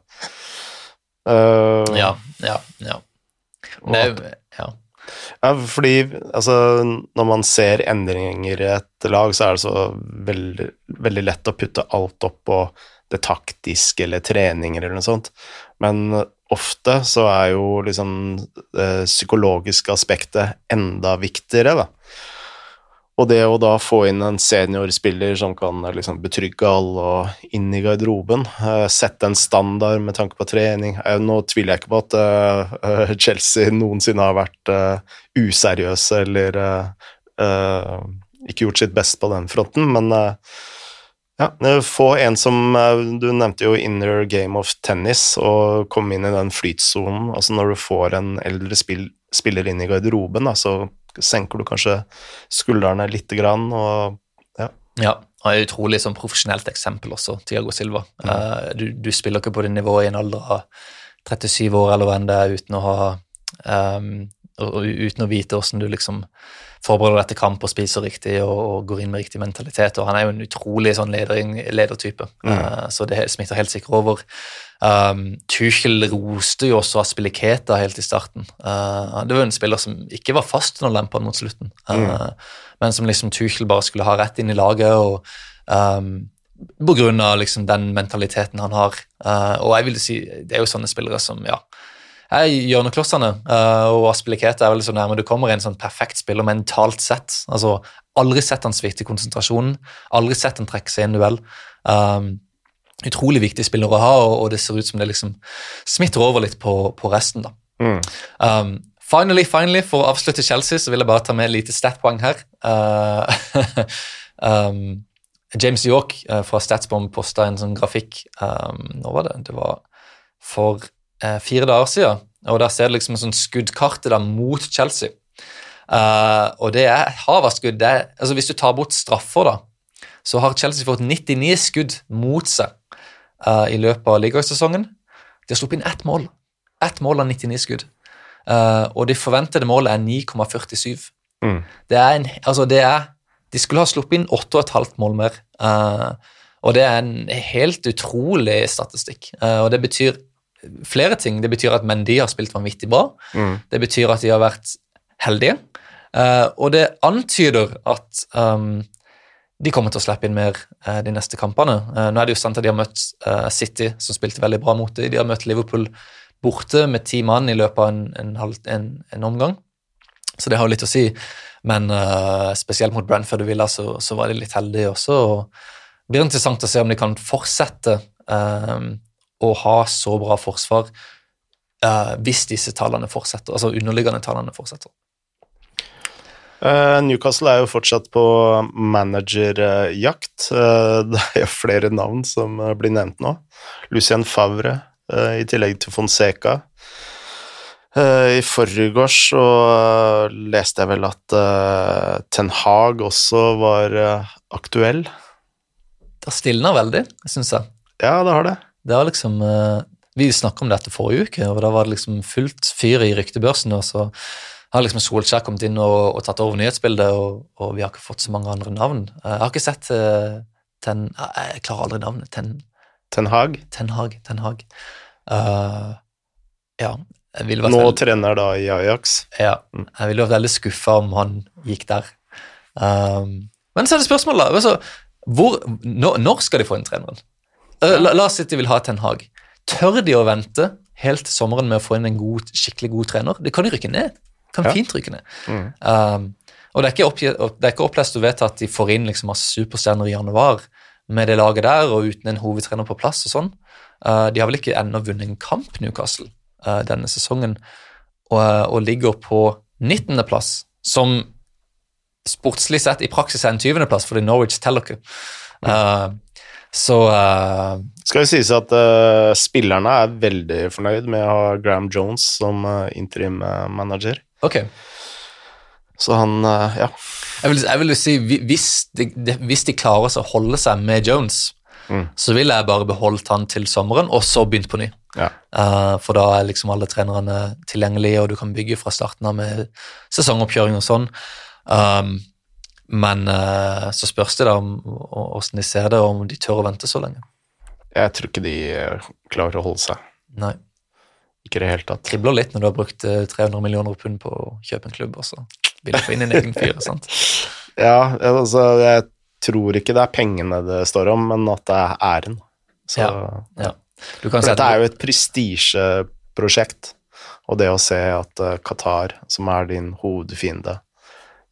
uh, Ja, ja, ja. Det, ja. ja. Fordi altså, når man ser endringer i et lag, så er det så veldig, veldig lett å putte alt opp på det taktiske eller treninger eller noe sånt. Men ofte så er jo liksom det psykologiske aspektet enda viktigere, da. Og det å da få inn en seniorspiller som kan liksom betrygge alle og inn i garderoben, uh, sette en standard med tanke på trening uh, Nå tviler jeg ikke på at Chelsea noensinne har vært useriøse eller ikke gjort sitt best på den fronten, men Ja, eh, Få en som eh, Du nevnte jo inner game of tennis, og komme inn i den flytsonen. Altså når du får en eldre spill, spiller inn i garderoben, da, så senker du kanskje skuldrene lite grann, og Ja, ja. Han er et utrolig sånn profesjonelt eksempel også, Tiago Silva. Eh, du, du spiller ikke på det nivået i en alder av 37 år eller hva enn det er, uten å ha um, og, og uten å vite hvordan du liksom forbereder deg til kamp og spiser riktig og, og går inn med riktig mentalitet. Og han er jo en utrolig sånn leder, ledertype, eh, så det smitter helt sikkert over. Um, Tuchel roste jo også Aspiliketa helt i starten. Uh, det var en spiller som ikke var fast under Lampard mot slutten, uh, men som liksom Tuchel bare skulle ha rett inn i laget. og um, på grunn av liksom den mentaliteten han har. Uh, og jeg vil si, det er jo sånne spillere som ja, er hjørneklossene. Uh, og Aspiliketa er vel så nærme du kommer en sånn perfekt spiller mentalt sett. altså Aldri sett han svikte konsentrasjonen, aldri sett han trekke seg i en duell. Um, utrolig viktig spiller å ha, og, og, det ser ut som det liksom smitter over litt på, på resten. da. mm. Um, finally, finally, For å avslutte Chelsea så vil jeg bare ta med et lite statpoeng her. Uh, *laughs* um, James York uh, fra Statsbomb posta en sånn grafikk um, Nå var det? Det var for uh, fire dager siden. Og Der ser du liksom en sånn skuddkarte da mot Chelsea. Uh, og det er et skudd. Det er, altså Hvis du tar bort straffer, da, så har Chelsea fått 99 skudd mot seg uh, i løpet av ligasesongen. De har sluppet inn ett mål. Ett mål av 99 skudd. Uh, og det forventede målet er 9,47. Mm. Det er en Altså, det er De skulle ha sluppet inn 8,5 mål mer. Og det er en helt utrolig statistikk. Og det betyr flere ting. Det betyr at Mendy har spilt vanvittig bra. Mm. Det betyr at de har vært heldige. og det antyder at um, de kommer til å slippe inn mer uh, de neste kampene. Uh, nå er det jo sant at de har møtt uh, City, som spilte veldig bra mot dem. De har møtt Liverpool borte med ti mann i løpet av en, en, halv, en, en omgang, så det har jo litt å si. Men spesielt mot Brentford og Villa så, så, var de litt heldige også. og Det blir interessant å se om de kan fortsette å ha så bra forsvar hvis disse tallene fortsetter, altså underliggende tallene fortsetter. Uh, Newcastle er jo fortsatt på managerjakt. Uh, det er jo flere navn som uh, blir nevnt nå. Lucien Favre i tillegg til Fonseca. I forgårs så leste jeg vel at Ten Hag også var aktuell. Det stilna veldig, syns jeg. Ja, det har det. Det var liksom Vi snakka om dette forrige uke, og da var det liksom fullt fyr i ryktebørsen. og så har liksom Solskjær kommet inn og, og tatt over nyhetsbildet, og, og, vi har ikke fått så mange andre navn. Jeg har ikke sett uh, Ten Jeg klarer aldri navnet. Ten, ten Hag. Ten Hag. Ten Hag. Uh, ja. Nå veldig, trener da i Ajax. Ja. Jeg ville vært veldig skuffa om han gikk der. Um, men så er det spørsmålet. Altså, hvor, når, når, skal de få inn treneren? Uh, la, la, oss si at de vil ha Ten Hag. Tør de å vente helt til sommeren med å få inn en god, skikkelig god trener? Det kan de rykke ned. Kan Ja. fint rykke ned. Mm. Um, og det er ikke, ikke opplest å vedta at de får inn liksom masse superstjerner i januar med det laget der, og uten en hovedtrener på plass og sånn. Uh, de har vel ikke ennå vunnet en kamp, Newcastle, uh, denne sesongen, og, og ligger på 19.-plass, som sportslig sett i praksis er en 20.-plass, fordi Norwich teller ikke. Uh, så uh, Skal jo sies at uh, spillerne er veldig fornøyd med å ha Graham Jones som uh, interim manager. Okay. Så han Ja. Jeg vil, jeg vil si, hvis de, de, hvis de klarer å holde seg med Jones, Mm. så ville jeg bare beholdt han til sommeren, og så begynt på ny. ja. For da er liksom alle trenerne tilgjengelige, og du kan bygge fra starten av med sesongoppkjøring og sånn. Um, men uh, så spørs det da om åssen de ser det, og om de tør å vente så lenge. Jeg tror ikke de eh, klarer å holde seg. Nei. Ikke i det hele tatt. Kribler litt når du har brukt eh, 300 millioner pund på å kjøpe en klubb, og så vil du få inn en egen fyr. *laughs* sant? Ja, altså, jeg tror ikke det er pengene det står om, men at det er æren. Så, Ja. Du kan For dette er jo et prestisjeprosjekt, og det å se at eh, Qatar, som er din hovedfiende,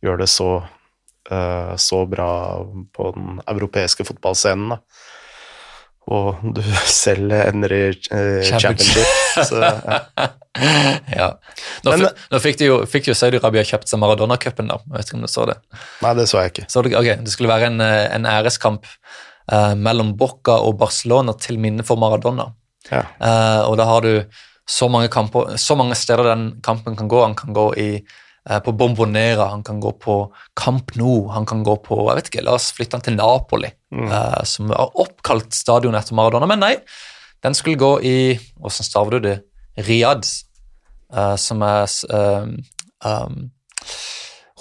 gjør det så, eh, så bra på den europeiske fotballscenen, da. Og du *laughs* selv ender i eh, Championship. championship. Så, ja. *laughs* ja. Nå, Men- fikk, nå fikk, de jo, fikk jo Saudi-Arabia kjøpt seg Maradona-cupen, da. Jeg vet ikke om du så det. Nei, det så jeg ikke. Så det, ok, det skulle være en, eh, en æreskamp uh, mellom Boca og Barcelona til minne for Maradona. Ja. Uh, og da har du så mange, kamper, så mange steder den kampen kan gå. Han kan gå i, eh, på Bombonera, han kan gå på Camp Nou, han kan gå på jeg vet ikke, La oss flytte han til Napoli, eh, som har oppkalt stadionet etter Maradona. Men nei, den skulle gå i Hvordan staver du det? Riyadh, eh, som er um, um,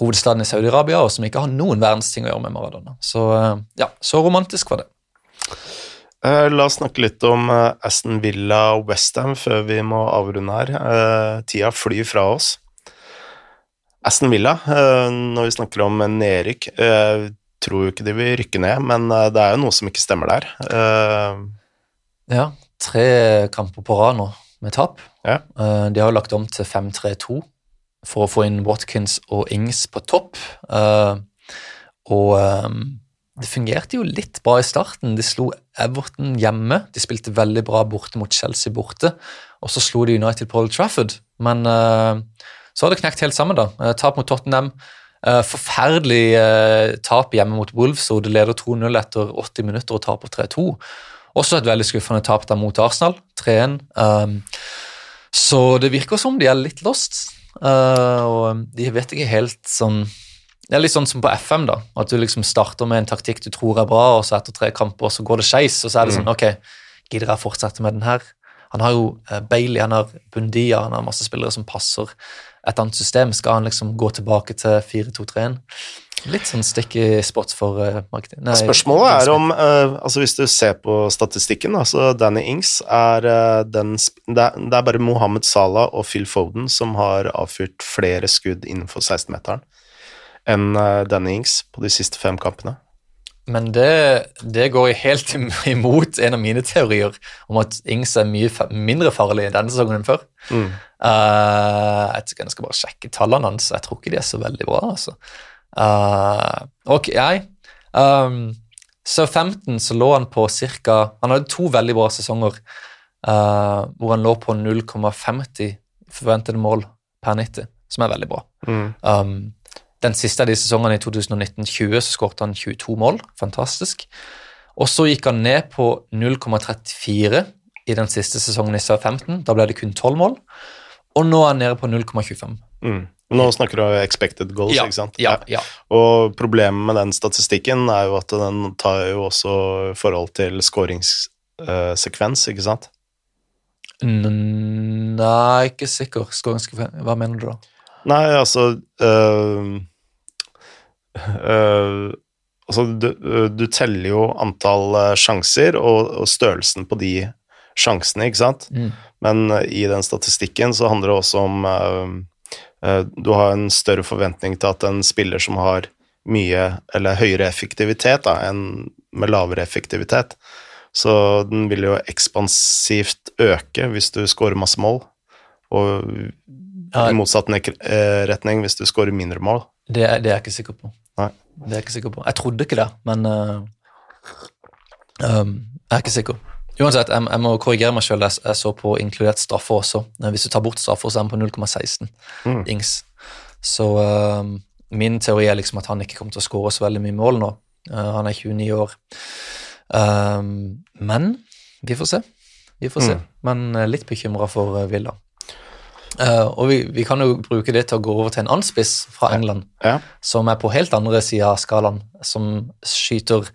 hovedstaden i Saudi-Arabia, og som ikke har noen verdens ting å gjøre med Maradona. Så eh, ja, så romantisk var det. Eh, La oss snakke litt om eh, Aston Villa og Westham før vi må avrunde her. Eh, Tida flyr fra oss. Aston Villa, eh, når vi snakker om nedrykk eh, Tror jo ikke de vil rykke ned, men eh, det er jo noe som ikke stemmer der. Ja, tre kamper på rad nå med tap. Ja. De har jo lagt om til 5-3-2 for å få inn Watkins og Ings på topp. Og det fungerte jo litt bra i starten. De slo Everton hjemme. De spilte veldig bra borte mot Chelsea borte. Og så slo de United på Old Trafford. Men eh, så har det knekt helt sammen, da. Eh, tap mot Tottenham. Eh, forferdelig eh, tap hjemme mot Wolves, og det leder 2-0 etter 80 minutter og taper 3-2. Også et veldig skuffende tap der mot Arsenal, 3-1. Um, så det virker som de er litt lost. Og de vet ikke helt sånn Det er litt sånn som på FM, da. At du liksom starter med en taktikk du tror er bra, og så etter tre kamper så går det skeis, og så er det sånn Ok, gidder jeg fortsette med den her? Han har jo Bailey, han har Bundia, han har masse spillere som passer et annet system. Skal han liksom gå tilbake til 4-2-3-1? Litt sånn sticky spot for uh, markedet. Nei, Spørsmålet er om uh, altså Hvis du ser på statistikken, da, så Danny Ings er uh, den det, er, det er bare Mohammed Salah og Phil Foden som har avfyrt flere skudd innenfor 16-meteren enn uh, Danny Ings på de siste fem kampene. Men det, det går helt imot en av mine teorier om at Ings er mye fa mindre farlig denne sesongen enn før. Mm. Eh, jeg, skal bare sjekke tallene hans. Jeg tror ikke de er så veldig bra. altså. Uh, ok, jeg um, Så 15 så lå han på ca. Han hadde to veldig bra sesonger uh, hvor han lå på 0,50 forventede mål per 90, som er veldig bra. Mm. Um, den siste av de sesongene i 2019-20 så skåret han 22 mål. Fantastisk. Og så gikk han ned på 0,34 i den siste sesongen i Sør 15. Da ble det kun 12 mål. Og nå er han nede på 0,25. Mm. Nå snakker du om expected goals, ikke sant? Ja, ja. Og problemet med den statistikken er jo at den tar jo også forhold til skåringssekvens, ikke sant? Nei, ikke sikker. Skåringssekvens Hva mener du da? Nei, altså øh, øh, Altså, du, du teller jo antall sjanser og, og størrelsen på de sjansene, ikke sant? Mm. Men øh, i den statistikken så handler det også om øh, øh, Du har en større forventning til at en spiller som har mye eller høyere effektivitet da, enn med lavere effektivitet. Så den vil jo ekspansivt øke hvis du scorer masse mål, og i motsatt eh, retning hvis du scorer mindre mål. det, er- det er jeg ikke sikker på. Nei. Det er jeg ikke sikker på. Jeg trodde ikke det, men uh, um, jeg er ikke sikker. Uansett, jeg, jeg må korrigere meg sjøl. Jeg, jeg så på inkludert straffer også. Eh, Hvis du tar bort straffer, så er han på 0,16 Mm. ings. Så uh, min teori er liksom at han ikke kommer til å skåre så veldig mye mål nå. Uh, han er 29 år. Um, men vi får se. Vi får se. Mm. Men uh, litt bekymra for uh, Villa. Uh, og vi, vi kan jo bruke det til å gå over til en annen spiss fra England, Ja. som er på helt andre sida av skalaen, som skyter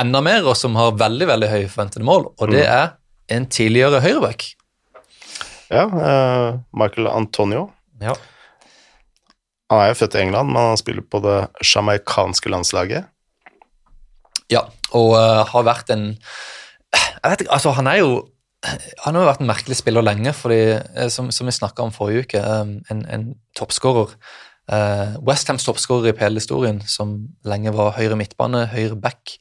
enda mer, og som har veldig veldig høye forventede mål, og det er en tidligere høyreback. ja uh, Michael Antonio. Ja. Han er jo født i England, men han spiller på det sjamaikanske landslaget. ja, og uh, har vært en Jeg vet ikke, altså han er jo han har jo vært en merkelig spiller lenge, fordi, eh, som, som vi snakka om forrige uke, en, en toppskårer. Uh, Westhams toppskårer i PL-historien, som lenge var høyre midtbane, høyre back.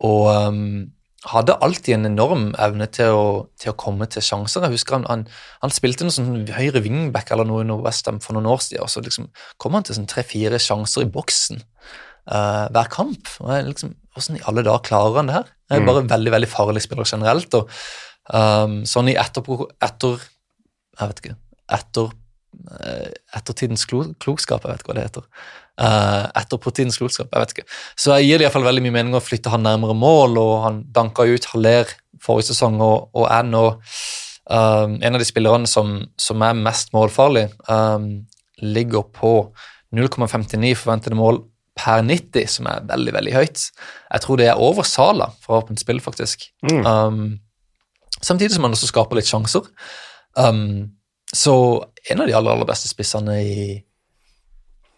Og um, hadde alltid en enorm evne til å, til å komme til sjanser. Jeg husker han, han, han spilte noe sånn høyre wingback eller noe under Westham for noen år siden, og så liksom kom han til sånn tre-fire sjanser i boksen uh, hver kamp. Og jeg liksom, Hvordan i alle dager klarer han det her? Jeg er bare en veldig veldig farlig spiller generelt. og um, Sånn i etterpå, etter Jeg vet ikke Etter eh, ettertidens klo, klokskap, jeg vet ikke hva det heter. Uh, etter Putins klokskap. Jeg vet ikke. Så jeg gir det i hvert fall veldig mye mening å flytte han nærmere mål, og han danka ut Haller forrige sesong og, og er nå um, en av de spillerne som, som er mest målfarlig. Um, ligger på 0,59 forventede mål per 90, som er veldig veldig høyt. Jeg tror det er over Sala for åpent spill, faktisk. Mm. Um, samtidig som han også skaper litt sjanser. Så en av de aller, aller beste spissene i,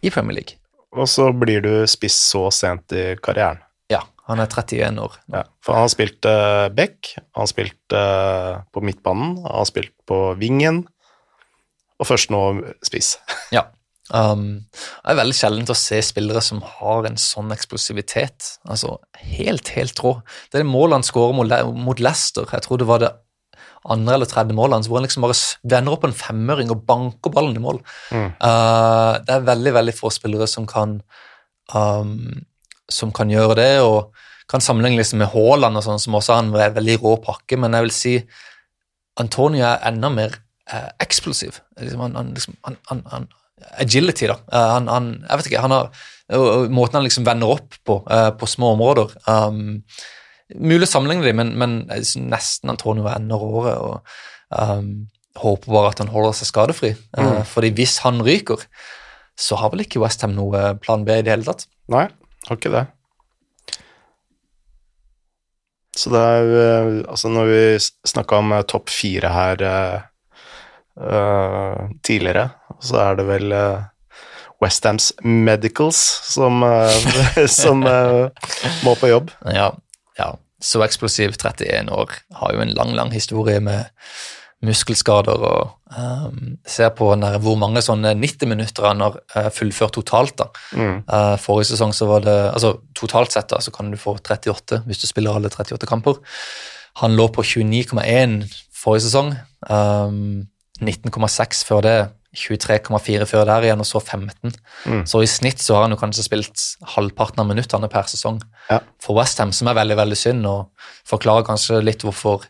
i Premier League. Og så blir du spiss så sent i karrieren. Ja, han er 31 år. Ja, for han har spilt uh, back, han har spilt uh, på midtbanen, han har spilt på vingen, og først nå spiss. *laughs* Ja. Um, det er veldig sjeldent å se spillere som har en sånn eksplosivitet. Altså, Helt, helt rå. Det er det målet han skårer mot, mot Leicester. Jeg tror det var det andre eller tredje målene, hvor han liksom bare vender opp en femøring og banker ballen i mål. Mm. Uh, det er veldig, veldig få spillere som kan um, som kan gjøre det, og kan sammenligne liksom med Haaland, og sånn, som også har en veldig rå pakke, men jeg vil si Antonio er enda mer eh, eksplosiv. Liksom, han, han, liksom, han, han, Agility, da. Eh, han, han, jeg vet ikke, han har Måten han liksom vender opp på, eh, på små områder. Um, mulig å sammenligne dem, men, men jeg synes nesten Antonio er enda råere. og um, Håper bare at han holder seg skadefri. Mm. Uh, fordi hvis han ryker, så har vel ikke Westham noe plan B i det hele tatt. Nei, har ikke det. Så det er jo Altså, når vi snakka om eh, topp fire her eh, eh, tidligere, så er det vel uh, Westhams Medicals som, uh, *laughs* som uh, må på jobb. Ja, ja. Så eksplosiv 31 år. Har jo en lang, lang historie med muskelskader og um, ser på der, hvor mange sånne 90 minutter han har uh, fullført totalt. da. Mm. Uh, forrige sesong så var det altså Totalt sett da, så kan du få 38 hvis du spiller alle 38 kamper. Han lå på 29,1 forrige sesong. Um, 19,6 før det. 23,4 før der igjen, og så 15. Mm. Så i snitt så har han jo kanskje spilt halvparten av minuttene per sesong Ja. for Westham, som er veldig veldig synd, og forklarer kanskje litt hvorfor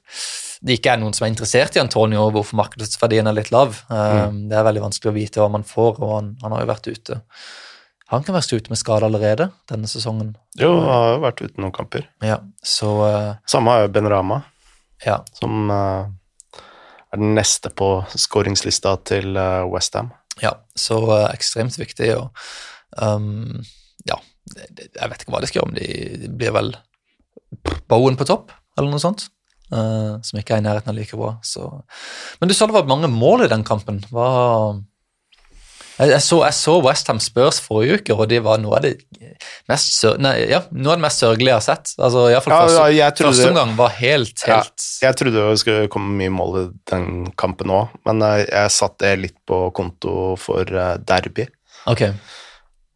det ikke er noen som er interessert i Antonio, og hvorfor markedsverdien er litt lav. Um, Det er veldig vanskelig å vite hva man får, og han, han har jo vært ute. Han kan være ute med skade allerede denne sesongen. Jo, han har jo vært ute noen kamper. Ja, så eh, Samme er jo Ben Rama, ja. som eh, er den neste på skåringslista til uh, Westham. ja så eh, ekstremt viktig, og um, ja, jeg vet ikke hva de skal gjøre, om de, de blir vel Bowen på topp, eller noe sånt. Uh, som ikke er i nærheten av like bra. Så. Men du sa det var mange mål i den kampen. Hva jeg, så, jeg så Westham Spurs forrige uke, og det var noe av det mest, sør, nei, ja, noe av det mest sørgelige jeg har sett. Altså, Ja, første, ja, trodde- første omgang var helt, helt Jeg trodde det skulle komme mye mål i den kampen òg, men jeg, jeg satte det litt på konto for eh, derby. Okay.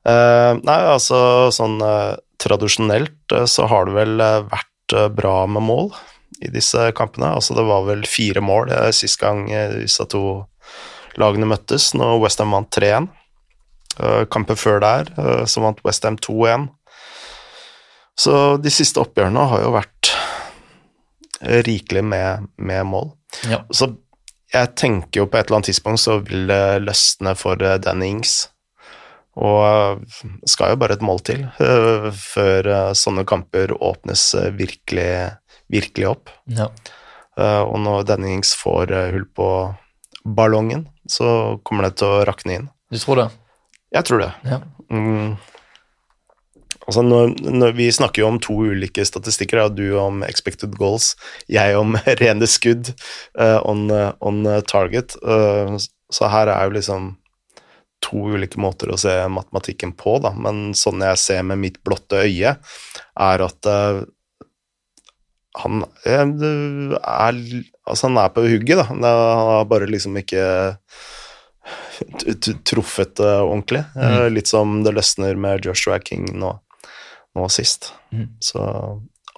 Uh, nei, altså sånn uh, tradisjonelt uh, så har det vel eh, vært eh, bra med mål i disse kampene. Altså det var vel fire mål sist gang eh, disse to lagene møttes, når Westham vant 3-1. Eh, kampen før der eh, så vant Westham 2-1. Så de siste oppgjørene har jo vært rikelig med, med mål. Ja. Så jeg tenker jo på et eller annet tidspunkt så vil det løsne for eh, Danny Ings. Og skal jo bare et mål til før sånne kamper åpnes virkelig, virkelig opp. ja. Og når Danny Ings får hull på ballongen, så kommer det til å rakne inn. Du tror det? Jeg tror det. Ja. Mm. Altså når, når vi snakker jo om to ulike statistikker, du om expected goals, jeg om *laughs* rene skudd uh, on, eh, on target. Uh, så her er jo liksom to ulike måter å se matematikken på, da. Men sånn jeg ser med mitt blotte øye, er at eh, han eh, er Altså, han er på hugget, da. Han har bare liksom ikke truffet ordentlig. Mm. Litt som det løsner med Joshua King nå, nå sist. Mm. Så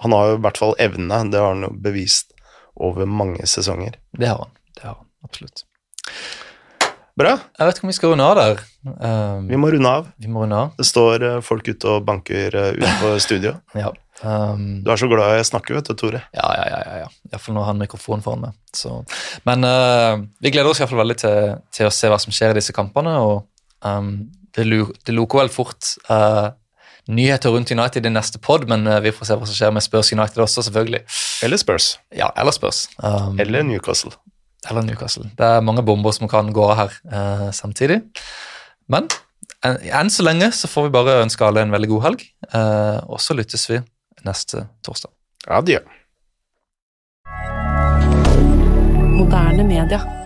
han har jo i hvert fall evne, det har han jo bevist over mange sesonger. Det har han. Det har han, absolutt. Bra, Jeg vet ikke om vi skal runde av der. Um, vi må runde av. vi må runde av. Det står eh, folk ute og banker eh, utenfor studio. *laughs* Ja. Um, Du er så glad jeg snakker, vet du, Tore. Ja, ja, ja. ja. Iallfall når han har mikrofonen foran meg. Så. Men uh, vi gleder oss i hvert fall veldig til, til å se hva som skjer i disse kampene. Og Um, det, det loker vel fort uh, nyheter rundt United i neste pod, men uh, vi får se hva som skjer med Spurs United også, selvfølgelig. Eller Spurs. Ja, eller Spurs. Um, eller Newcastle. Eller Newcastle. Det er mange bomber som kan gå av her samtidig. Men en, enn så lenge så får vi bare ønske alle en veldig god helg, og så lyttes vi neste torsdag. Adjø. Moderne media.